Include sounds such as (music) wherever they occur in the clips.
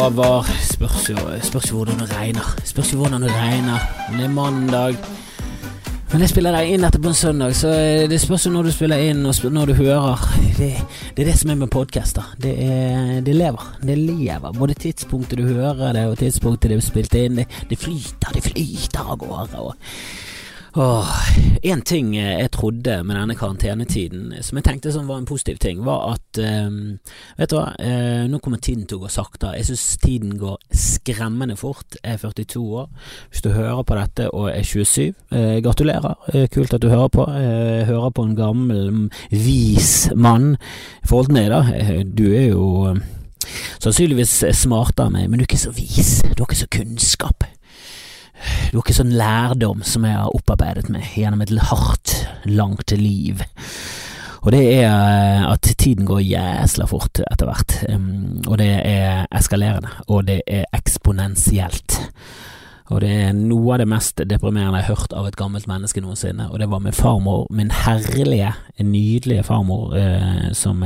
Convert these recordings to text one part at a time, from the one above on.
Over Spørs jo, spørs jo hvordan det regner. Spørs jo hvordan det regner. Det er mandag. Men jeg spiller deg inn etter på en søndag, så det spørs jo når du spiller inn og når du hører. Det, det er det som er med podcaster. Det, er, det lever. Det lever. Både tidspunktet du hører det, og tidspunktet det er spilt inn. Det, det flyter, det flyter av gårde. Åh, En ting jeg trodde med denne karantenetiden, som jeg tenkte som var en positiv ting, var at um, Vet du hva, uh, nå kommer tiden til å gå sakte. Jeg synes tiden går skremmende fort. Jeg er 42 år. Hvis du hører på dette og er 27, uh, gratulerer. Uh, kult at du hører på. Eh, hører på en gammel, mm, vis mann i forhold til meg, da. Eh, Du er jo eh, sannsynligvis smartere enn meg, men du er ikke så vis. Du har ikke så kunnskap. Ikke sånn lærdom som jeg har opparbeidet meg gjennom et hardt, langt liv. Og det er eh, at tiden går jæsla fort etter hvert, og det er eskalerende, og det er eksponentielt. Og det er noe av det mest deprimerende jeg har hørt av et gammelt menneske noensinne, og det var min farmor, min herlige, nydelige farmor, eh, som,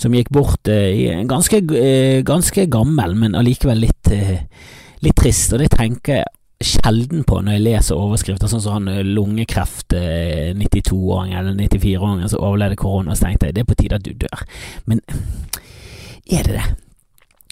som gikk bort eh, ganske, ganske gammel, men allikevel litt, litt trist, og det tenker jeg sjelden på når jeg leser overskrifter, sånn som han eh, lungekreft, eh, 92-åring eller 94-åring som overlevde korona, så tenkte jeg det er på tide at du dør. Men er det det?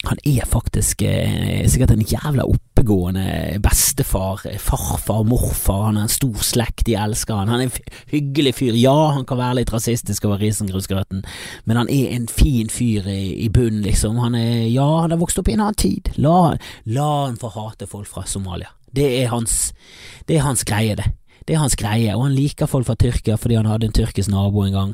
Han er faktisk eh, sikkert en jævla oppegående bestefar, eh, farfar, morfar, han har en stor slekt, de elsker han. Han er en hyggelig fyr. Ja, han kan være litt rasistisk over risengrusgrøten, men han er en fin fyr i, i bunnen, liksom. Han er, ja, han har vokst opp i en annen tid. La, la han få hate folk fra Somalia. Det er hans, det er hans greie, det. Det er hans greie, og han liker folk fra Tyrkia fordi han hadde en tyrkisk nabo en gang.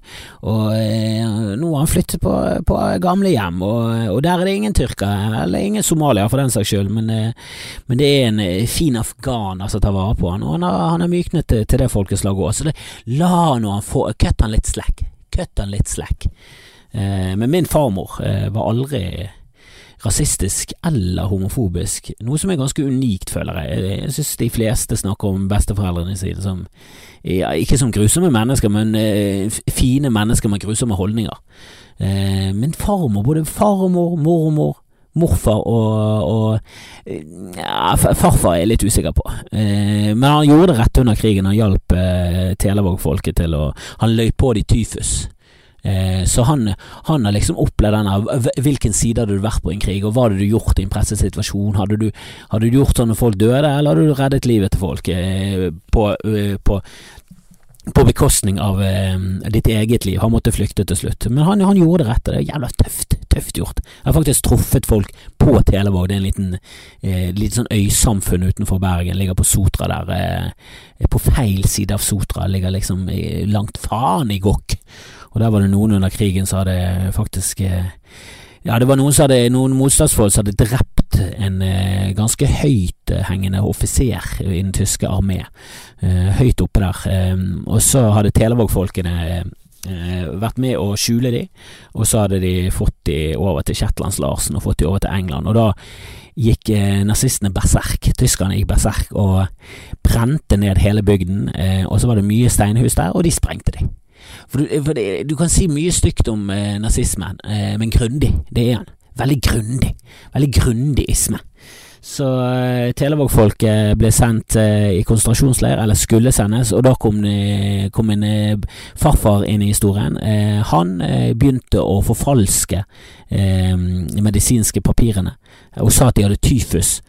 Og eh, nå har han flyttet på, på gamlehjem, og, og der er det ingen tyrkere, eller ingen somalier for den saks skyld, men, eh, men det er en eh, fin afghaner som tar vare på han, og han har, han har myknet til, til det folkeslaget òg, så det, la nå han få Kutt han litt slack. Kutt han litt slack. Eh, men min farmor eh, var aldri rasistisk eller homofobisk, noe som er ganske unikt, føler jeg. Jeg synes de fleste snakker om besteforeldrene sine som ja, ikke som grusomme mennesker, men eh, fine mennesker med grusomme holdninger. Eh, men farmor, både farmor, mormor, morfar og, og eh, ja, farfar er jeg litt usikker på. Eh, men han gjorde det rett under krigen. Han hjalp eh, Televåg-folket til å Han løy på de tyfus. Eh, så han, han har liksom opplevd denne hv- Hvilken side hadde du vært på i en krig, og hva hadde du gjort i en presset situasjon? Hadde du, hadde du gjort sånn når folk døde, eller hadde du reddet livet til folk eh, på, eh, på på bekostning av eh, ditt eget liv. Han måtte flykte til slutt. Men han, han gjorde det rette. Det er jævla tøft. Tøft gjort. Jeg har faktisk truffet folk på Televåg. Det er en liten eh, liten sånn øysamfunn utenfor Bergen. Ligger på Sotra der. Eh, på feil side av Sotra. Ligger liksom langt faen i gokk. Og der var det noen under krigen som hadde faktisk eh, ja, det var noen, som hadde, noen motstandsfolk som hadde drept en eh, ganske høythengende offiser i den tyske armé. Eh, høyt oppe der. Eh, og så hadde Televåg-folkene eh, vært med å skjule de, og så hadde de fått de over til Shetlands-Larsen og fått de over til England. Og da gikk eh, nazistene berserk. Tyskerne gikk berserk og brente ned hele bygden. Eh, og så var det mye steinhus der, og de sprengte de. For, du, for det, du kan si mye stygt om eh, nazismen, eh, men grundig, det er han. Veldig grundig. Veldig grundig isme. Så uh, Televåg-folket ble sendt uh, i konsentrasjonsleir, eller skulle sendes, og da kom, uh, kom en eh, farfar inn i historien. Han begynte å forfalske medisinske papirene, og sa at de hadde tyfus.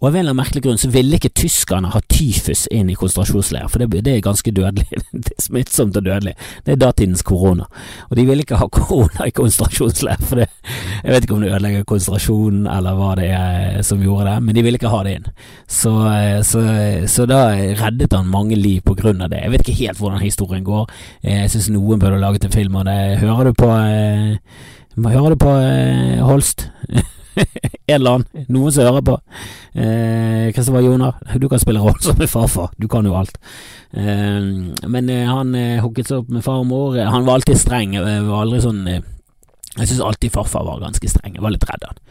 Og av en eller annen merkelig grunn så ville ikke tyskerne ha tyfus inn i konsentrasjonsleir, for det, det er ganske dødelig. (laughs) Det er smittsomt og dødelig. Det er datidens korona. Og de ville ikke ha korona i konsentrasjonsleir, for det, jeg vet ikke om det ødelegger konsentrasjonen eller hva det er som gjorde det, men de ville ikke ha det inn. Så, så, så da reddet han mange liv på grunn av det. Jeg vet ikke helt hvordan historien går. Jeg syns noen burde laget en film av det. Hører du på Hører du på Holst? (laughs) en eller annen. Noen som hører på. Kristoffer eh, Jonar, du kan spille rollen som farfar. Du kan jo alt. Eh, men eh, han eh, hooket seg opp med far og mor. Han var alltid streng. Var aldri sånn Jeg syns alltid farfar var ganske streng. Jeg var litt redd han.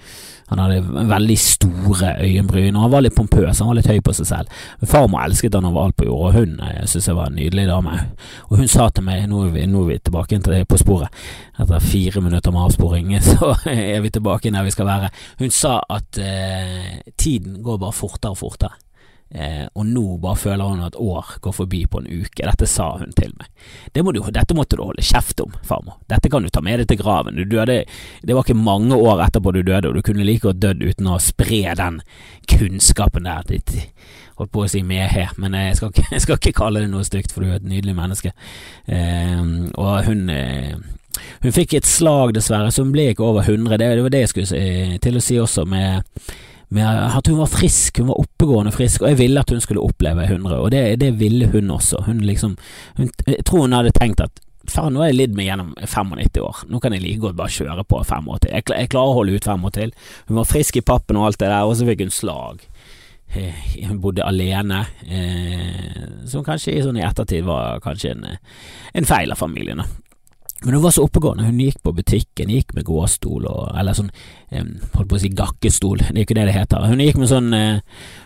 Han hadde veldig store øyenbryn, og han var litt pompøs, han var litt høy på seg selv. Farmor elsket han overalt på jord, og hun syntes synes jeg var en nydelig dame. Og hun sa til meg, nå er vi, nå er vi tilbake til det på sporet, etter fire minutter med avsporing, (laughs) så er vi tilbake der vi skal være. Hun sa at eh, tiden går bare fortere og fortere. Eh, og nå bare føler hun at år går forbi på en uke. Dette sa hun til meg. Det må du, dette måtte du holde kjeft om, farmor. Dette kan du ta med deg til graven. Du døde, det var ikke mange år etterpå du døde, og du kunne like godt dødd uten å spre den kunnskapen der. Ditt, holdt på å si mehe, men jeg skal, ikke, (laughs) jeg skal, ikke, kalle det noe stygt, for du er et nydelig menneske. Eh, og hun eh, hun fikk et slag, dessverre, så hun ble ikke over 100. Det, det var det jeg skulle til å si også, med med at hun var frisk, hun var oppegående frisk, og jeg ville at hun skulle oppleve 100, og det, det ville hun også. Hun liksom hun, Jeg tror hun hadde tenkt at faen, nå har jeg lidd meg gjennom 95 år, nå kan jeg like godt bare kjøre på fem år til. Jeg, jeg klarer å holde ut fem år til. Hun var frisk i pappen og alt det der, og så fikk hun slag. Eh, hun bodde alene, eh, som kanskje i sånn i ettertid var kanskje en, en feil av familien. Men hun var så oppegående. Hun gikk på butikken, gikk med gåstol og Eller sånn holdt på å si gakkestol, det er ikke det det heter. Hun gikk med sånn eh,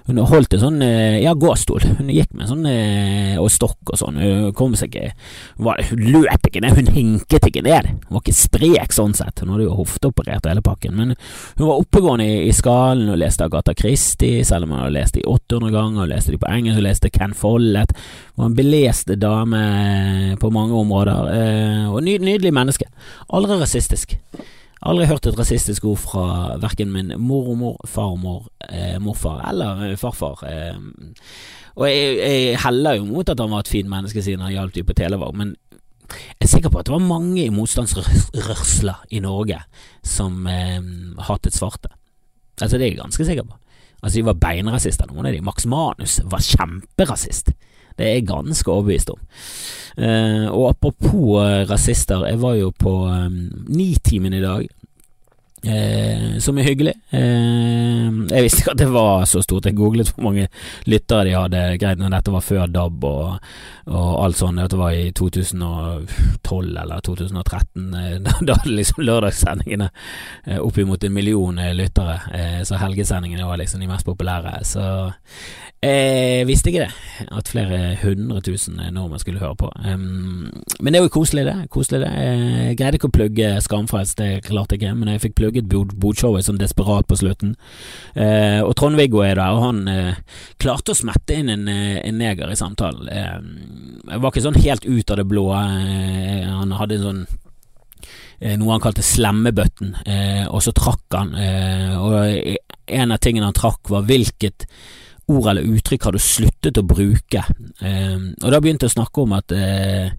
Hun holdt en sånn eh, ja, gåstol. Hun gikk med sånn eh, og stokk og sånn. Hun kom seg ikke Hun løp ikke ned, hun hinket ikke ned. Hun var ikke sprek sånn sett. Hun hadde jo hofteoperert hele pakken. Men hun var oppegående i, i skallen og leste Agatha Christie, selv om hun hadde lest de 800 ganger, og leste de på engelsk, og leste Ken Follett. Hun var en beleste dame på mange områder, og nydelig menneske. Aldri rasistisk. Aldri hørt et rasistisk ord fra verken min mormor, farmor, eh, morfar eller eh, farfar. Eh, og jeg, jeg, heller jo mot at han var et fint menneske siden han hjalp dem på Televarg, men jeg er sikker på at det var mange i motstandsrørsla i Norge som eh, hatet svarte. Altså Det er jeg ganske sikker på. Altså De var beinrasister, noen av de. Max Manus var kjemperasist. Det er jeg ganske overbevist om. Eh, og apropos eh, rasister, jeg var jo på eh, Nitimen i dag. Eh, som er hyggelig. Eh, jeg visste ikke at det var så stort. Jeg googlet hvor mange lyttere de hadde. Greit når dette var før DAB og, og alt sånt. Dette var i 2012 eller 2013. Eh, da, hadde liksom lørdagssendingene eh, oppimot en million lyttere. Så helgesendingene var liksom de mest populære. Så jeg visste ikke det, at flere hundre tusen nordmenn skulle høre på. Um, men det er jo koselig, det. Koselig det. Jeg greide ikke å plugge Skamfrelst, det klarte jeg ikke, men jeg fikk plugget Bodshowet sånn desperat på slutten. Uh, og Trond-Viggo er der, og han uh, klarte å smette inn en, en neger i samtalen. Uh, var ikke sånn helt ut av det blå. han hadde en sånn noe han kalte slemmebøtten, og så trakk han. og en av tingene han trakk, var hvilket ord eller uttrykk har du sluttet å bruke? Eh, og da begynte jeg å snakke om at eh,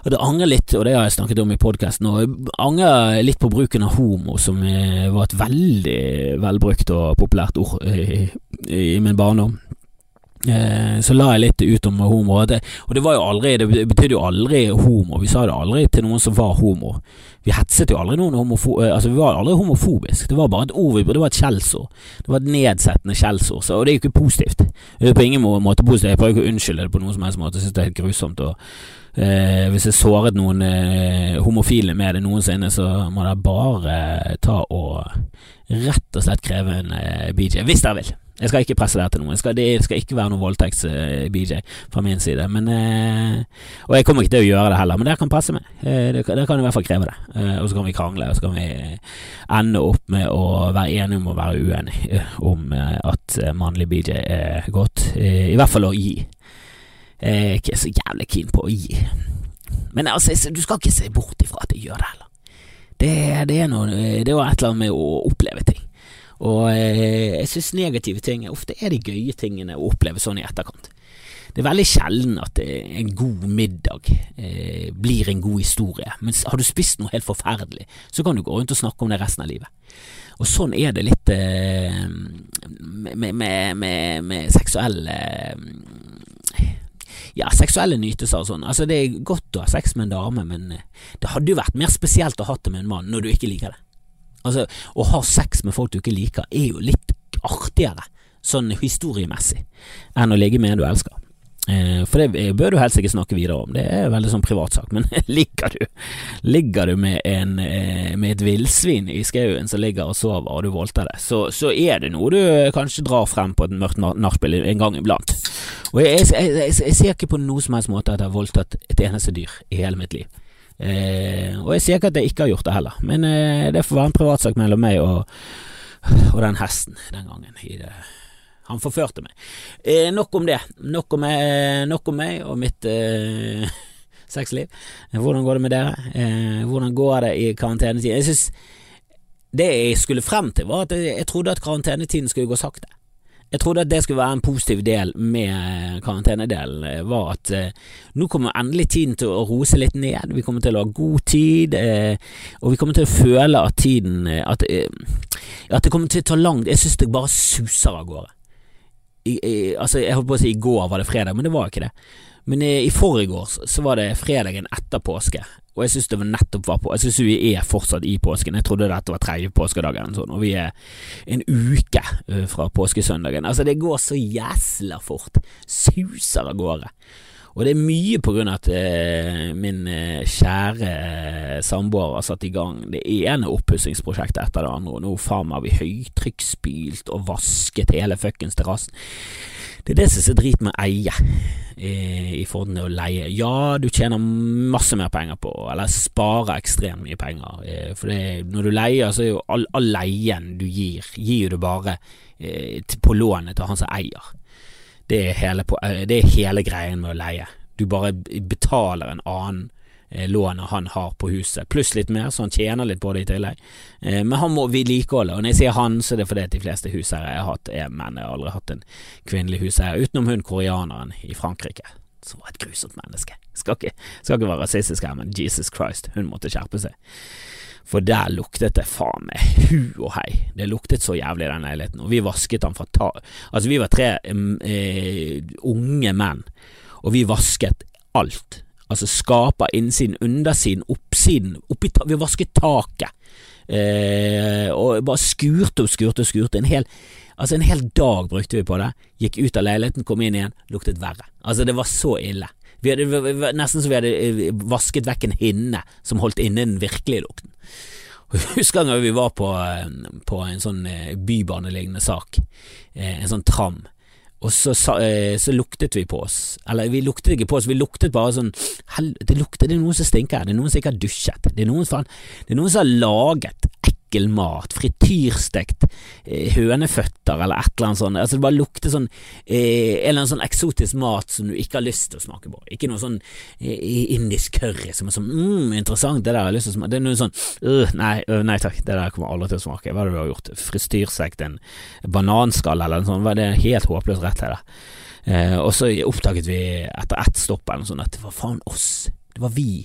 og det angrer litt, og det har jeg snakket om i podkasten, og angrer litt på bruken av homo, som eh, var et veldig velbrukt og populært ord i, i min barndom. Eh, så la jeg litt ut om homo, og det, og det var jo aldri Det betydde jo aldri homo. Vi sa det aldri til noen som var homo. Vi hetset jo aldri noen homofo... Eh, altså, vi var aldri homofobisk. Det var bare et ord, det var et skjellsord. Det var et nedsettende skjellsord, og det er jo ikke positivt. Det er på ingen måte positivt. Jeg prøver ikke å unnskylde det på noen som helst måte. Jeg synes det er helt grusomt. Og, eh, hvis jeg såret noen eh, homofile med det noensinne, så må dere bare ta og rett og slett kreve en eh, BJ, hvis dere vil. Jeg skal ikke presse det til noe. Skal, det skal ikke være noen voldtekts-BJ uh, fra min side. Men, uh, og jeg kommer ikke til å gjøre det heller, men dere kan presse meg. Uh, dere kan i hvert fall kreve det. Uh, og så kan vi krangle, og så kan vi ende opp med å være enige om å være uenige om at mannlig BJ er godt. I hvert fall å gi. Jeg er ikke så jævlig keen på å gi. Men altså, du skal ikke se bort ifra at jeg gjør det heller. Det, det, er noe, det er jo et eller annet med å oppleve ting. Og eh, jeg synes negative ting ofte er de gøye tingene å oppleve sånn i etterkant. Det er veldig sjelden at en god middag eh, blir en god historie, men har du spist noe helt forferdelig, så kan du gå rundt og snakke om det resten av livet. Og sånn er det litt eh, med, med, med, med seksuelle ja, seksuelle nytelser og sånn. Altså, det er godt å ha sex med en dame, men det hadde jo vært mer spesielt å ha det med en mann når du ikke liker det. Altså, å ha sex med folk du ikke liker, er jo litt artigere, sånn historiemessig, enn å ligge med en du elsker. Eh, for det bør du helst ikke snakke videre om, det er veldig sånn privatsak. Men (laughs) ligger du, ligger du med, en, eh, med et villsvin i skauen som ligger og sover, og du voldtar det, så, så, er det noe du kanskje drar frem på et mørkt nachspiel en gang iblant. Og jeg, jeg, jeg, jeg, ser ikke på noen som helst måte at jeg har voldtatt et eneste dyr i hele mitt liv. Eh, og jeg sier ikke at jeg ikke har gjort det heller, men eh, det får være en privatsak mellom meg og, og den hesten den gangen. Han forførte meg. Eh, nok om det. Nok om, meg, nok om meg og mitt eh, (laughs) sexliv. Hvordan går det med dere? Eh, hvordan går det i karantenetiden? Jeg synes Det jeg skulle frem til, var at jeg, jeg trodde at karantenetiden skulle gå sakte. Jeg trodde at det skulle være en positiv del med karantenedelen, eh, var at eh, nå kommer endelig tiden til å rose litt ned. Vi kommer til å ha god tid, eh, og vi kommer til å føle at tiden eh, at, eh, at, det kommer til å ta langt Jeg synes det bare suser av gårde. I, i, altså, jeg holdt på å si i går var det fredag, men det var ikke det. Men i, i så var det fredagen etter påske, og jeg synes det var nettopp var på Jeg syns vi er fortsatt i påsken. Jeg trodde dette var tredje påskedagen, sånn, og vi er en uke øh, fra påskesøndagen. Altså, det går så jæsla fort. Suser av gårde. Og det er mye på grunn av at eh, min eh, kjære eh, samboer har satt i gang det ene oppussingsprosjektet etter det andre, og nå faen meg har vi høytrykksspylt og vasket hele fuckings terrassen. Det er det som er drit med å eie i, i forhold til å leie. Ja, du tjener masse mer penger på, eller sparer ekstremt mye penger. Eh, for det, når du leier, så er jo all, all leien du gir, gir du bare eh, på lånet til han som eier. Det er, hele, eh, det er hele greien med å leie. Du bare betaler en annen Eh, lånet han har på huset, pluss litt mer, så han tjener litt på det i tillegg. Eh, men han må vedlikeholde, og når jeg sier han, så er det fordi de fleste huseiere jeg har hatt, er menn. Jeg har aldri hatt en kvinnelig huseier, utenom hun koreaneren i Frankrike, som var et grusomt menneske. Skal ikke, skal ikke være rasistisk her, men Jesus Christ, hun måtte skjerpe seg. For der luktet det faen meg hu og hei. Det luktet så jævlig i den leiligheten. Og vi vasket den fra ta... Altså, vi var tre eh, unge menn, og vi vasket alt Altså skaper innsiden, undersiden, oppsiden. Oppi vi vasket taket. Eh, og bare skurte og skurte og skurte. En hel, altså en hel dag brukte vi på det. Gikk ut av leiligheten, kom inn igjen, luktet verre. Altså Det var så ille. Vi hadde, nesten så vi hadde eh, vasket vekk en hinne som holdt inne den virkelige lukten. Husker en gang vi var på, eh, på en sånn eh, bybanelignende sak, en sånn tram. Og så, så, luktet vi på oss. Eller vi luktet ikke på oss, vi luktet bare sånn Det lukter, det er noen som stinker her. Det er noen som ikke har dusjet. Det er noen, faen, det er noen som har laget ekkel mat, frityrstekt eh, høneføtter eller et eller annet sånt. Altså Det bare lukter sånn eh, en eller sånn eksotisk mat som du ikke har lyst til å smake på. Ikke noe sånn eh, indisk curry som er sånn mm, interessant, det der har jeg lyst til å smake. Det er noe sånn uh, nei, uh, nei takk, det der kommer aldri til å smake. Hva er det du har gjort? Frityrstekt en bananskall eller noe sånt? Det er helt håpløst rett det. Eh, og så oppdaget vi etter ett stopp eller noe sånt at det var faen oss. Det var vi.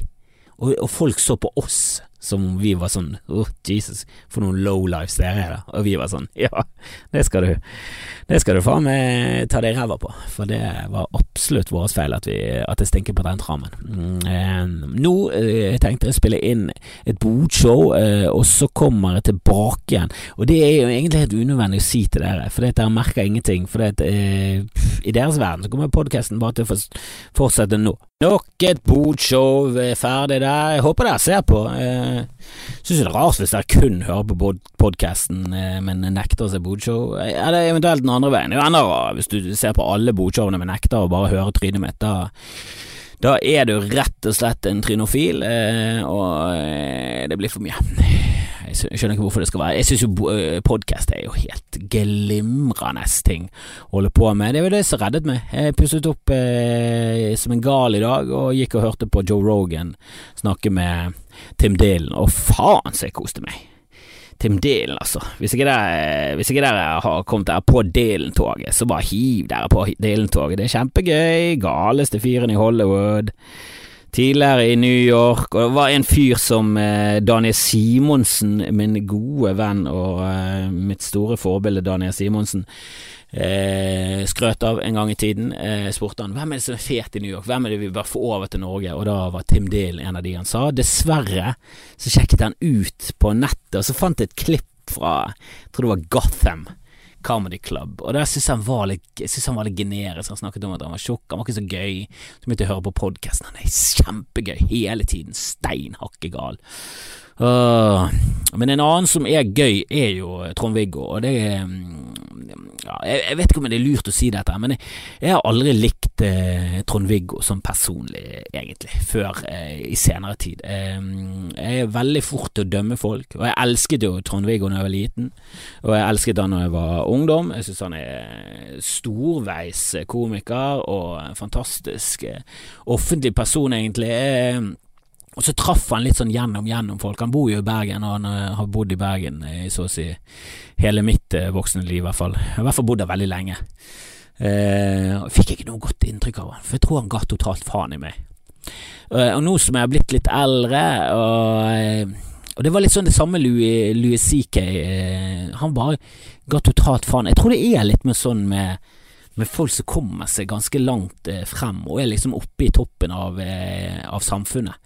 Og, og folk så på oss som vi var sånn oh, Jesus, for noen low lives dere er, da. Og vi var sånn ja, det skal du Det skal du faen meg ta deg ræva på, for det var absolutt vår feil at, vi, at det stinker på den trammen. Mm, eh, nå eh, tenkte jeg å spille inn et bodshow, eh, og så kommer jeg tilbake igjen. Og det er jo egentlig helt unødvendig å si til dere, for dere merker ingenting. For det, eh, i deres verden så kommer podkasten bare til å fortsette nå. Nok et bodshow ferdig der. Jeg håper dere ser på. Eh, Syns det er rart hvis dere kun hører på podkasten, eh, men nekter å se bodshow. Eller eventuelt den andre veien. Er jo enda rart hvis du ser på alle bodshowene, men nekter å bare høre trynet mitt. Da, da er du rett og slett en trinofil, eh, og eh, det blir for mye. Jeg skjønner ikke hvorfor det skal være Jeg syns jo eh, podkast er jo helt glimrende ting å holde på med. Det var det som reddet meg. Jeg pusset opp eh, som en gal i dag og gikk og hørte på Joe Rogan snakke med Tim Dylan, og faen så jeg koste meg. Tim Dylan, altså. Hvis ikke dere, har kommet dere på Dylan-toget, så bare hiv dere på Dylan-toget. Det er kjempegøy. Galeste fyren i Hollywood. tidligere i New York, og det var en fyr som eh, Daniel Simonsen, min gode venn og eh, mitt store forbilde Daniel Simonsen, eh, skrøt av en gang i tiden. Eh, spurte han hvem er det som er fet i New York, hvem er det vi bør få over til Norge, og da var Tim Deal en av de han sa. Dessverre så sjekket han ut på nettet, og så fant jeg et klipp fra, jeg tror det var Gotham. Comedy Club, og der syntes han var litt Jeg synes han var litt generisk. Han snakket om at han var tjukk, han var ikke så gøy. Så begynte jeg å høre på podkasten, han er kjempegøy hele tiden, stein gal. Uh, men en annen som er gøy, er jo Trond-Viggo, og det er ja, jeg, jeg, vet ikke om det er lurt å si dette, men jeg, jeg har aldri likt eh, Trond-Viggo som personlig, egentlig, før eh, i senere tid. Eh, jeg er veldig fort til å dømme folk, og jeg elsket jo Trond-Viggo da jeg var liten, og jeg elsket han da jeg var ungdom. Jeg synes han er storveis komiker og en fantastisk eh, offentlig person, egentlig. Eh, og så traff han litt sånn gjennom gjennom folk. Han bor jo i Bergen, og han uh, har bodd i Bergen i så å si hele mitt uh, voksne liv, i hvert fall. Jeg har i hvert fall bodd der veldig lenge. Eh, fikk ikke noe godt inntrykk av han, for jeg tror han ga totalt faen i meg. og nå som jeg har blitt litt eldre, og, og det var litt sånn det samme Louis, Louis CK, han bare ga totalt faen. Jeg tror det er litt med sånn med med folk som kommer seg ganske langt frem og er liksom oppe i toppen av, av samfunnet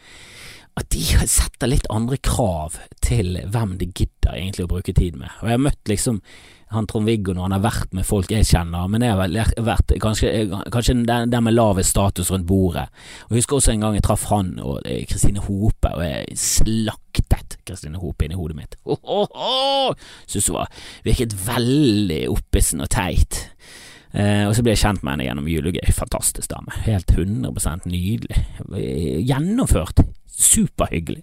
at de setter litt andre krav til hvem de gidder egentlig å bruke tid med. Og jeg har møtt liksom han Trond-Viggo når han har vært med folk jeg kjenner, men jeg har vært kanskje, kanskje den med lavest status rundt bordet. Og Jeg husker også en gang jeg traff han og eh, Kristine Hope, og jeg slaktet Kristine Hope inni hodet mitt. Oh, oh, oh! Synes hun virket veldig oppissen og teit. Eh, og så ble jeg kjent med henne gjennom julegøy. Fantastisk dame. Helt 100% nydelig. Gjennomført superhyggelig.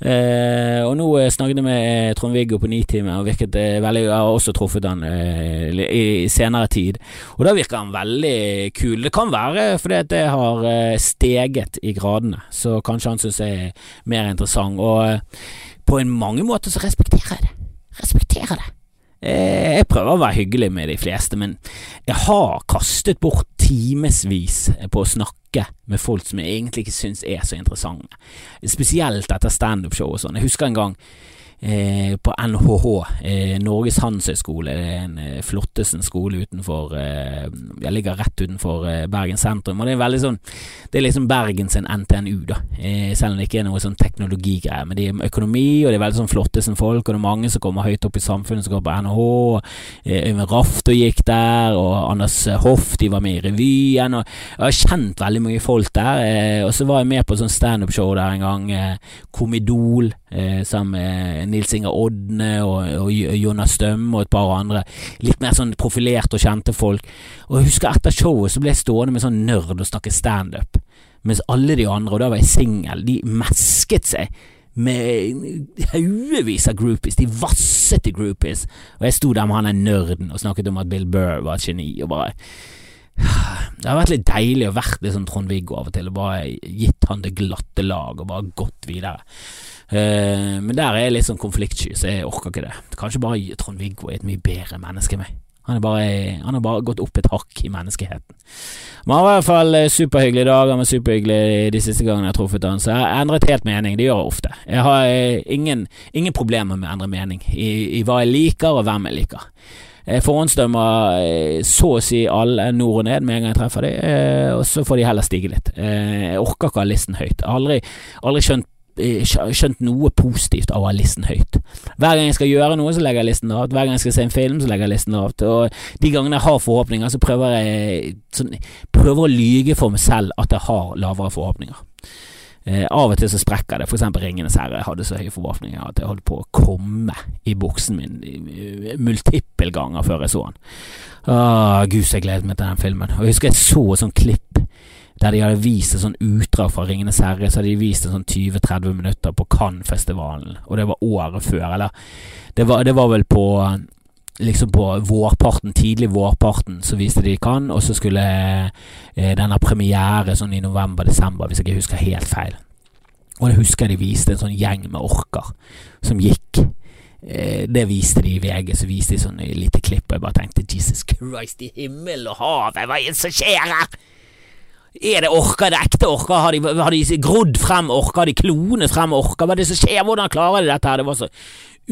Eh, og nå eh, snakket jeg med eh, Trond-Viggo på Nitime, og virket eh, veldig Jeg har også truffet han eh, i, senere tid, og da virker han veldig kul. Det kan være fordi at det har steget i gradene, så kanskje han syns jeg er mer interessant. Og på en mange måter så respekterer jeg det. Respekterer det. Jeg prøver å være hyggelig med de fleste, men jeg har kastet bort timevis på å snakke med folk som jeg egentlig ikke syns er så interessante. Spesielt etter standupshow og sånn. Jeg husker en gang eh, på NHH, eh, Norges handelshøyskole, en eh, flotteste skole utenfor eh, Jeg ligger rett utenfor eh, Bergen sentrum, og det er veldig sånn Det er liksom Bergen NTNU, da, selv om det ikke er noe sånn teknologigreier. Men det er økonomi, og det er veldig sånn Flottesen-folk, og det er mange som kommer høyt opp i samfunnet, som går på NHH. Øyvind Rafto gikk der, og Anders Hoff, de var med i revyen, og jeg har kjent veldig mye folk der. og så var jeg med på sånn standup-show der en gang, Komidol, sammen med Nils Inger Odne og, og Jonas Stømme og et par andre. Litt mer sånn profilerte og kjente folk. Og jeg husker etter showet så ble jeg stående med sånn nerd og snakke standup. Mens alle de andre, og da var jeg singel, de mesket seg med haugevis av groupies. De vasset i groupies. Og jeg sto der med han der nerden og snakket om at Bill Burr var et geni, og bare (sighs) Det har vært litt deilig å være litt sånn Trond-Viggo av og til, og bare gitt han det glatte lag og bare gått videre. Uh, men der er jeg litt sånn konfliktsky, så jeg orker ikke det. Kanskje bare Trond-Viggo er et mye bedre menneske enn meg. Han, har bare gått opp et hakk i menneskeheten. Men han var i hvert fall eh, superhyggelig i dag, han var superhyggelig de siste gangene jeg har truffet han, så jeg har endret helt mening. Det gjør jeg ofte. Jeg har uh, ingen, ingen, problemer med å endre mening i, i hva jeg liker og hvem jeg liker. Jeg forhåndsdømmer så å si alle nord og ned med en gang jeg treffer dem, og så får de heller stige litt. Jeg orker ikke å ha listen høyt. Jeg har aldri, aldri skjønt skjønt noe positivt av å ha listen høyt. Hver gang jeg skal gjøre noe, så legger jeg listen lavt. Hver gang jeg skal se en film, så legger jeg listen lavt. Og de gangene jeg har forhåpninger, så prøver jeg sånn, prøver å lyge for meg selv at jeg har lavere forhåpninger. Eh, av og til så sprekker det. Eksempel Ringenes herre. Hadde så høye forhåpninger at jeg holdt på å komme i buksen min multiple ganger før jeg så den. Åh, Gud, så jeg gledet meg til den filmen. Og jeg husker jeg så et sånt klipp der de hadde vist en sånn utdrag fra Ringenes herre, så hadde de vist en sånn 20-30 minutter på Cannes-festivalen, og det var året før, eller det var, det var vel på liksom på vårparten, tidlig vårparten, så viste de kan, og så skulle eh, den ha premiere sånn i november-desember, hvis jeg ikke husker helt feil. Og jeg husker de viste en sånn gjeng med orker som gikk. Eh, det viste de i VG, så viste de sånn lite klipp, og jeg bare tenkte Jesus Christ i himmel og havet, hva er det som skjer her? Er det orker, det ekte orker? Har de, har de grodd frem orker? Har de klonet frem orker? Hva er det som skjer? Hvordan klarer de dette her? Det var så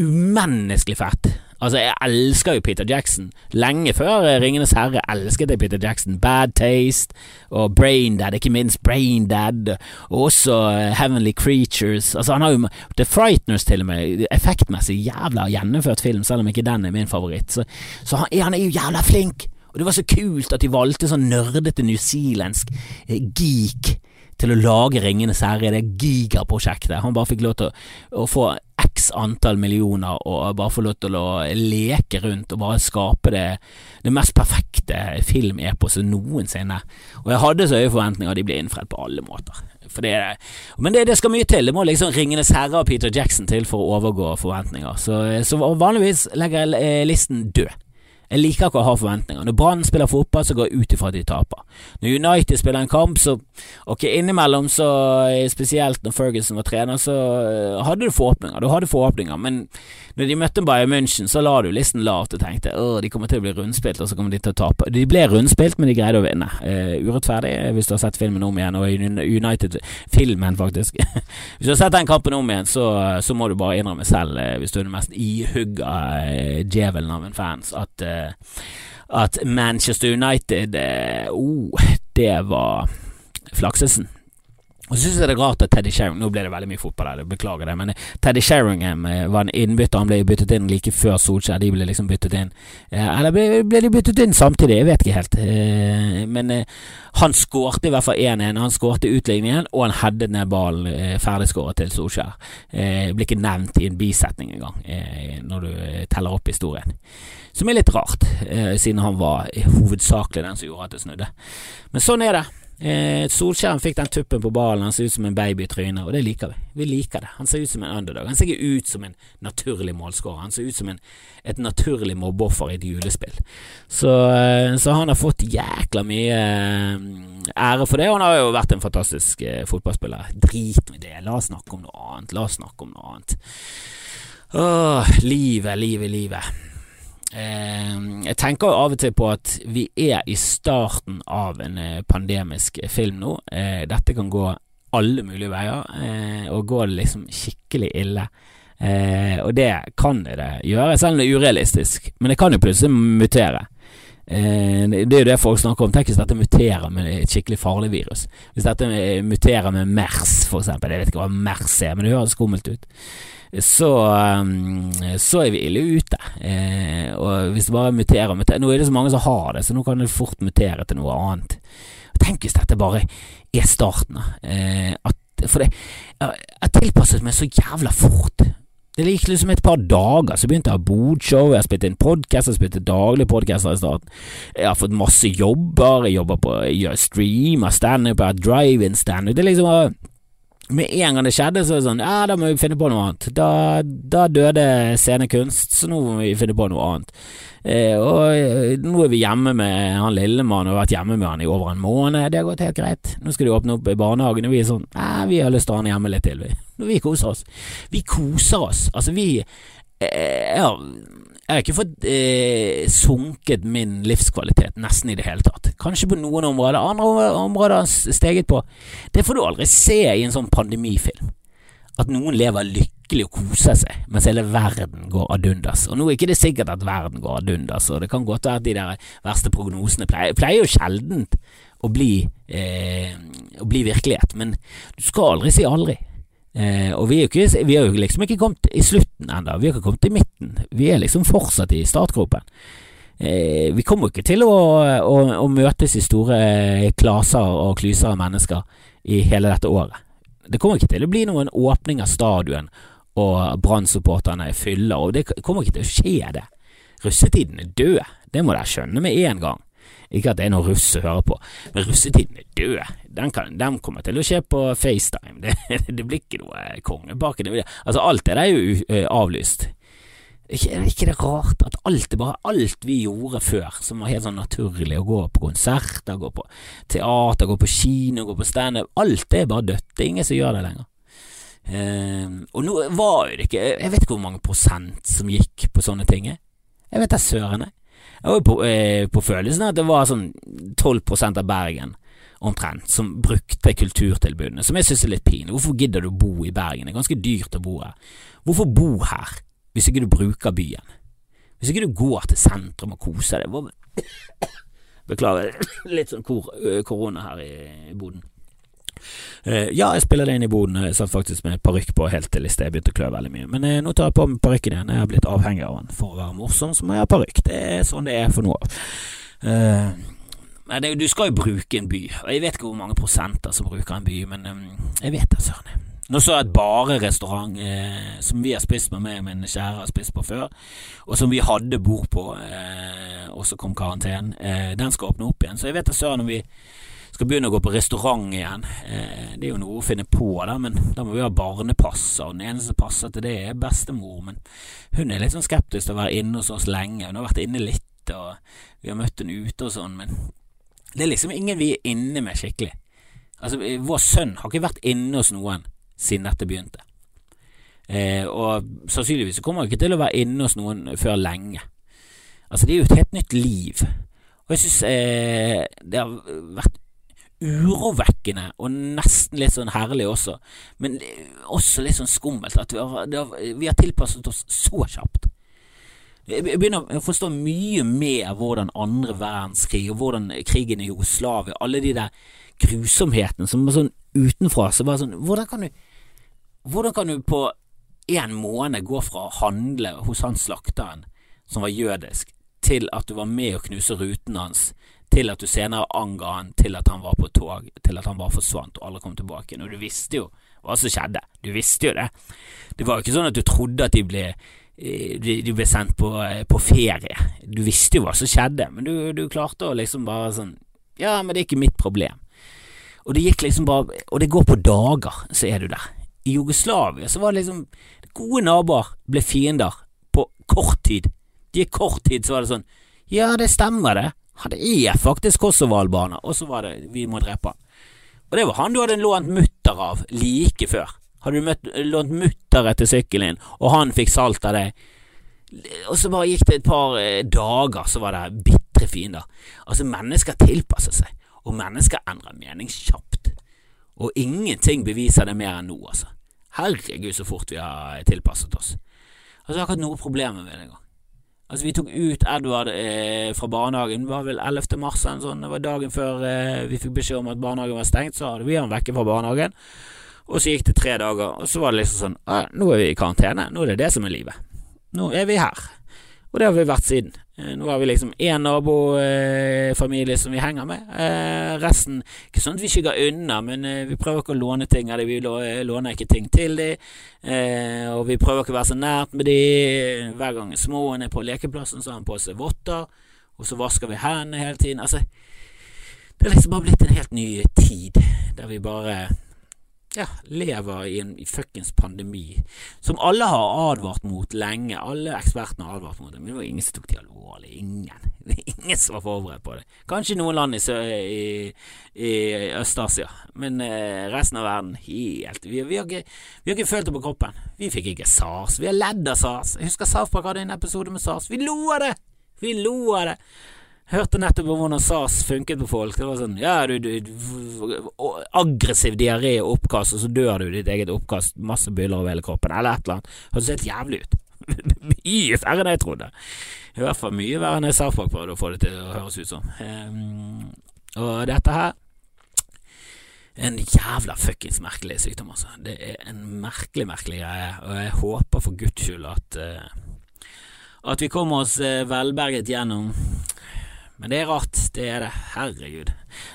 umenneskelig fett. Altså, jeg elsker jo Peter Jackson. Lenge før Ringenes herre elsket jeg Peter Jackson. Bad Taste og Braindead, ikke minst Braindead, og også Heavenly Creatures. Altså, han har jo The Frighteners til og med. Effektmessig jævla gjennomført film, selv om ikke den er min favoritt. Så, så han, han, er jo jævla flink. Og det var så kult at de valgte sånn nerdete newzealandsk eh, geek til å lage Ringenes herre, det gigaprosjektet. Han bare fikk lov til å, å få x antall millioner og bare få lov til å leke rundt og bare skape det, det mest perfekte filmeposet noensinne. Og jeg hadde så høye forventninger, de ble innfridd på alle måter. Det, men det, det, skal mye til. Det må liksom Ringenes herre og Peter Jackson til for å overgå forventninger. Så, så vanligvis legger jeg eh, listen død. Jeg liker ikke å ha forventninger. Når Brann spiller fotball, så går jeg ut ifra at de taper. Når United spiller en kamp, så Ok, innimellom, så eh, spesielt når Ferguson var trener, så eh, hadde du forhåpninger. Du hadde forhåpninger, men når de møtte Bayern München, så la du listen lavt og tenkte åh, de kommer til å bli rundspilt, og så kommer de til å tape. De ble rundspilt, men de greide å vinne. Uh, urettferdig, hvis du har sett filmen om igjen, og United-filmen, faktisk. (laughs) hvis du har sett den kampen om igjen, så, så må du bare innrømme selv, hvis du er den mest ihugga djevelen av en fans, at at Manchester United oh, det var flaksesen. Og så synes jeg det er rart at Teddy Sheringham Nå ble det veldig mye fotball her, beklager det, men Teddy Sheringham eh, var en innbytter. Han ble byttet inn like før Solskjær. De ble liksom byttet inn. Eh, eller ble, ble de byttet inn samtidig? Jeg vet ikke helt. Eh, men han skårte i hvert fall 1-1. Han skårte utligningen, og han headet ned ballen ferdigskåret til Solskjær. Blir ikke nevnt i en bisetning engang, når du teller opp historien. Som er litt rart, siden han var hovedsakelig den som gjorde at det snudde. Men sånn er det. Eh, Solskjær fikk den tuppen på ballen, han ser ut som en baby i trynet, og det liker vi. Vi liker det. Han ser ut som en underdog. Han ser ikke ut som en naturlig målskårer. Han ser ut som en, et naturlig mobbeoffer i et julespill. Så, eh, så, han har fått jækla mye eh, ære for det, og han har jo vært en fantastisk eh, fotballspiller. Drit med det, la oss snakke om noe annet. La oss snakke om noe annet. Åh, livet, livet, livet. Eh, jeg tenker av og til på at vi er i starten av en eh, pandemisk film nå. Eh, dette kan gå alle mulige veier, og gå liksom skikkelig ille. og det kan det gjøre, selv om det er urealistisk. Men det kan jo plutselig mutere. Det er jo det folk snakker om. Tenk hvis dette muterer med et skikkelig farlig virus. Hvis dette muterer med MERS, for eksempel. Jeg vet ikke hva MERS er, men det høres skummelt ut så, um, så er vi ille ute. Eh, og hvis det bare muterer, muterer Nå er det så mange som har det, så nå kan det fort mutere til noe annet. Tenk hvis dette bare er starten. Eh, at, for det Jeg tilpasset meg så jævla fort. Det gikk liksom et par dager, så begynte jeg å ha bodshow, jeg har spilt inn podkast, jeg spilte daglig podkaster i starten. Jeg har fått masse jobber, jeg jobber på jeg streamer standup, jeg har drive-in standup. Det liksom med en gang det skjedde, så er det sånn Ja, da må vi finne på noe annet. Da, da døde scenekunst, så nå må vi finne på noe annet. Eh, og eh, nå er vi hjemme med han lillemann, og har vært hjemme med han i over en måned. Det har gått helt greit. Nå skal de åpne opp i barnehagen, og vi er sånn Ja, vi har lyst til å ha han hjemme litt til, vi. Vi koser oss. Vi koser oss. Altså, vi eh, ja, jeg har ikke fått eh, sunket min livskvalitet nesten i det hele tatt. Kanskje på noen områder, andre områder har steget på. Det får du aldri se i en sånn pandemifilm. At noen lever lykkelig og koser seg, mens hele verden går ad undas. Og nå er ikke det sikkert at verden går ad undas, og det kan godt være at de der verste prognosene pleier, pleier jo sjeldent å bli, eh, å bli virkelighet, men du skal aldri si aldri. Eh, og vi har ikke, vi er, jo liksom ikke kommet i slutten ennå, vi har ikke kommet i midten. Vi er liksom fortsatt i startgropen. Eh, vi kommer ikke til å, å, å, møtes i store klaser og klyser av mennesker i hele dette året. Det kommer ikke til å bli noen åpning av stadion og Brann-supporterne fyller, og det kommer ikke til å skje, det. Russetiden er død, det må dere skjønne med en gang. Ikke at det er noen russ å høre på, men russetiden er død. Den, kan, den kommer til å skje på FaceTime. (laughs) Det, det blir ikke noe kongebake. Altså, alt det er jo uh, avlyst. Ikke, er ikke det rart at alt, bare alt vi gjorde før, som var helt sånn naturlig, å gå på konserter, gå på teater, gå på kino, gå på standup, alt det er bare dødt. Det er ingen som gjør det lenger. Uh, og nå var jo det ikke Jeg vet ikke hvor mange prosent som gikk på sånne ting. Jeg vet da søren, jeg. Jeg var på, eh, på følelsen at det var sånn 12% av Bergen omtrent, som brukte kulturtilbudene, som jeg synes er litt pinlig. Hvorfor gidder du å bo i Bergen? Det er ganske dyrt å bo her. Hvorfor bo her, hvis ikke du bruker byen? Hvis ikke du går til sentrum og koser deg? (coughs) Beklager, (coughs) litt sånn kor korona her i boden. Uh, ja, jeg spiller det inn i boden. Jeg satt faktisk med parykk på helt til i sted jeg begynte å klø veldig mye. Men uh, nå tar jeg på meg parykken igjen. Jeg har blitt avhengig av den. For å være morsom så må jeg ha parykk. Det er sånn det er for noe av. Men det, du skal jo bruke en by, og jeg vet ikke hvor mange prosenter som bruker en by, men um, jeg vet det, søren. Nå så jeg et barerestaurant eh, som vi har spist med meg og min kjære har spist på før, og som vi hadde bord på, eh, og så kom karantenen. Eh, den skal åpne opp igjen, så jeg vet da søren om vi skal begynne å gå på restaurant igjen. Eh, det er jo noe å finne på, da, men da må vi ha barnepass, og den eneste som passer til det, er bestemor. Men hun er litt sånn skeptisk til å være inne hos oss lenge. Hun har vært inne litt, og vi har møtt henne ute og sånn, men det er liksom ingen vi er inne med skikkelig. Altså, vår sønn har ikke vært inne hos noen siden dette begynte. Eh, og sannsynligvis kommer han ikke til å være inne hos noen før lenge. Altså, det er jo et helt nytt liv. Og jeg synes eh, det har vært urovekkende og nesten litt sånn herlig også, men også litt sånn skummelt at vi har, vi har tilpasset oss så kjapt. Jeg begynner å forstå mye mer hvordan andre verdenskrig og hvordan krigen i Jugoslavia, alle de der grusomhetene som var sånn utenfra, så bare sånn Hvordan kan du, hvordan kan du på en måned gå fra å handle hos han slakteren som var jødisk, til at du var med å knuse ruten hans til at du senere anga han til at han var på tog, til at han bare forsvant og aldri kom tilbake. Og du visste jo hva som skjedde. Du visste jo det. Det var jo ikke sånn at du trodde at de ble, de, de ble sendt på, eh, på, ferie. Du visste jo hva som skjedde, men du, du klarte å liksom bare sånn Ja, men det er ikke mitt problem. Og det gikk liksom bare Og det går på dager, så er du der. I Jugoslavia så var det liksom Gode naboer ble fiender på kort tid. De gikk kort tid, så var det sånn Ja, det stemmer, det. Han er faktisk Kosovo-albaner, og så var det vi må drepe han. Og det var han du hadde lånt mutter av like før. Hadde du møtt, lånt mutter etter sykkelen din, og han fikk salt av deg, og så bare gikk det et par eh, dager, så var det bitre fiender. Altså, mennesker tilpasser seg, og mennesker endrer mening kjapt. Og ingenting beviser det mer enn nå, altså. Herregud, så fort vi har tilpasset oss. Altså, jeg har ikke hatt noe problemer med det engang. Altså, vi tok ut Edvard eh, fra barnehagen, det var vel 11. mars, eller sånn, det var dagen før eh, vi fikk beskjed om at barnehagen var stengt, så hadde vi han vekke fra barnehagen. Og så gikk det tre dager, og så var det liksom sånn Nå er vi i karantene, nå er det det som er livet. Nå er vi her. Og det har vi vært siden. Eh, nå har vi liksom én nabofamilie eh, som vi henger med. Eh, resten Ikke sånn at vi skygger unna, men vi prøver ikke å låne ting av dem. Vi låner ikke ting til dem. Og vi prøver ikke å være så nært med dem. Hver gang småen er på lekeplassen, så har han på seg votter. Og så vasker vi hendene hele tiden. Altså, det er liksom bare blitt en helt ny tid, der vi bare ja, lever i en fuckings pandemi som alle har advart mot lenge. Alle ekspertene har advart mot det, men det var ingen som tok det alvorlig. Ingen. (laughs) Ingen som var forberedt på det. Kanskje noen land i, i, i Øst-Asia, men eh, resten av verden helt vi, vi, har ikke, vi, har ikke, følt det på kroppen. Vi fikk ikke SARS. Vi har ledd av SARS. Jeg husker South hadde en episode med SARS. Vi lo av det! Vi lo av det! Hørte nettopp om hvordan SAS funket på folk. Det var sånn Ja, du, du, Aggressiv diaré og oppkast, og så dør du i ditt eget oppkast. Masse byller over hele kroppen, eller et eller annet. Hørtes helt jævlig ut. (laughs) mye verre enn jeg trodde. I hvert fall mye verre enn jeg Park prøvde å få det til å høres ut som. Um, og dette her en jævla fuckings merkelig sykdom, altså. Det er en merkelig, merkelig greie, og jeg håper for guds skyld at uh, at vi kommer oss uh, velberget gjennom men det er rart, det er det. Herregud.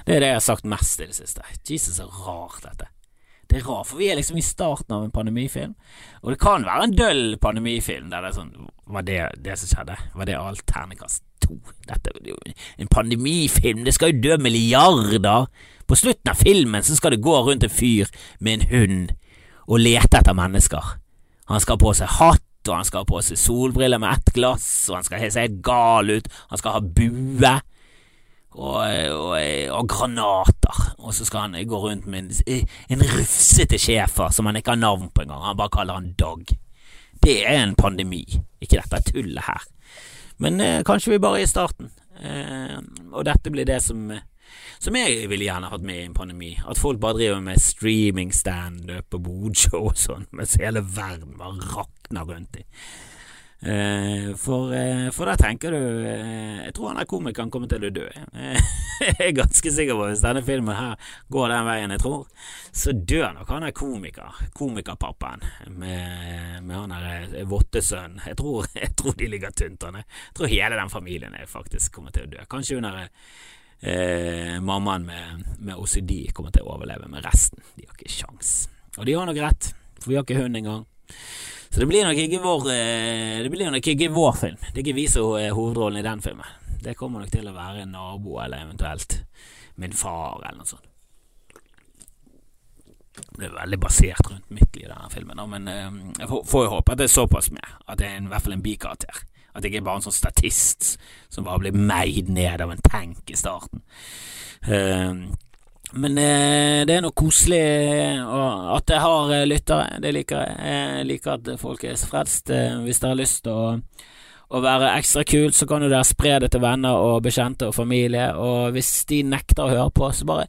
Det er det jeg har sagt mest i det siste. Jesus, så rart dette. Det er rart, for vi er liksom i starten av en pandemifilm, og det kan være en døll pandemifilm der det er sånn Var det det som skjedde? Var det alt ternekast to? Dette er jo en pandemifilm, det skal jo dø milliarder! På slutten av filmen så skal det gå rundt en fyr med en hund og lete etter mennesker. Han skal på seg hatt og han skal ha på seg solbriller med ett glass, og han skal se gal ut, han skal ha bue. Og, og, og, granater, og så skal han gå rundt med en, en rufsete schæfer som han ikke har navn på engang, han bare kaller han Dog. Det er en pandemi, ikke dette tullet her. Men eh, kanskje vi bare er i starten, eh, og dette blir det som som jeg ville gjerne hatt med i en pandemi. At folk bare driver med streaming standup og bodshow og sånn, mens hele verden bare rakner rundt dem. Uh, for, uh, for da tenker du uh, Jeg tror han der komikeren kommer til å dø. (laughs) jeg er ganske sikker på hvis denne filmen her går den veien jeg tror, så dør nok han der komiker, komikerpappaen med, med han der vottesønnen. Jeg, (laughs) jeg tror de ligger tynt an. Jeg tror hele den familien er faktisk kommer til å dø. Kanskje hun der mammaen med, med OCD kommer til å overleve, med resten de har ikke sjans. Og de har nok rett, for vi har ikke hund engang. Så det blir nok ikke vår eh, Det blir nok ikke vår film. Det er ikke vi som er hovedrollen i den filmen. Det kommer nok til å være en nabo, eller eventuelt min far, eller noe sånt. Det er veldig basert rundt mitt liv, denne filmen, men eh, jeg får jo håpe at det er såpass med. At det er i hvert fall en bikarakter. At jeg er bare en sånn statist som bare blir meid ned av en tank i starten. Uh, men eh, det er noe koselig at jeg har eh, lyttere. Det liker jeg. Jeg liker at folk er frelst. Eh, hvis dere har lyst til å, å, være ekstra kult, så kan jo dere spre det til venner og bekjente og familie. Og hvis de nekter å høre på, så bare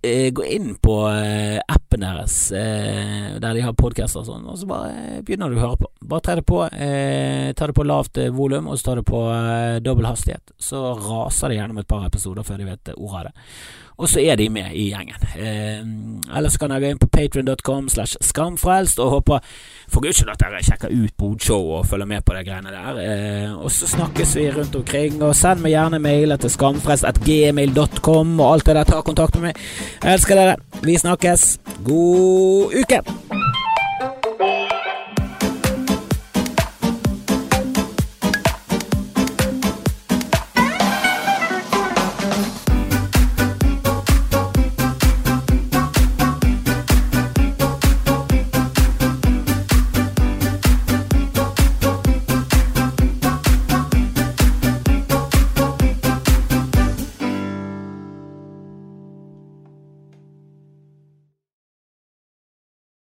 eh, gå inn på eh, appen deres eh, der de har podkaster og sånn, og så bare begynner du å høre på. Bare ta det på, ta det på lavt volum, og så tar det på dobbel hastighet. Så raser det gjennom et par episoder før de vet ordet av det og så er de med i gjengen. Eh, ellers kan dere gå inn på patrion.com slash skamfrelst og håper for guds skyld at dere sjekker ut Bodshow og følger med på de greiene der. Eh, og så snakkes vi rundt omkring, og send meg gjerne mailer til skamfrelst.gmail.com og alt det der. Ta kontakt med meg. Jeg elsker dere. Vi snakkes. God uke!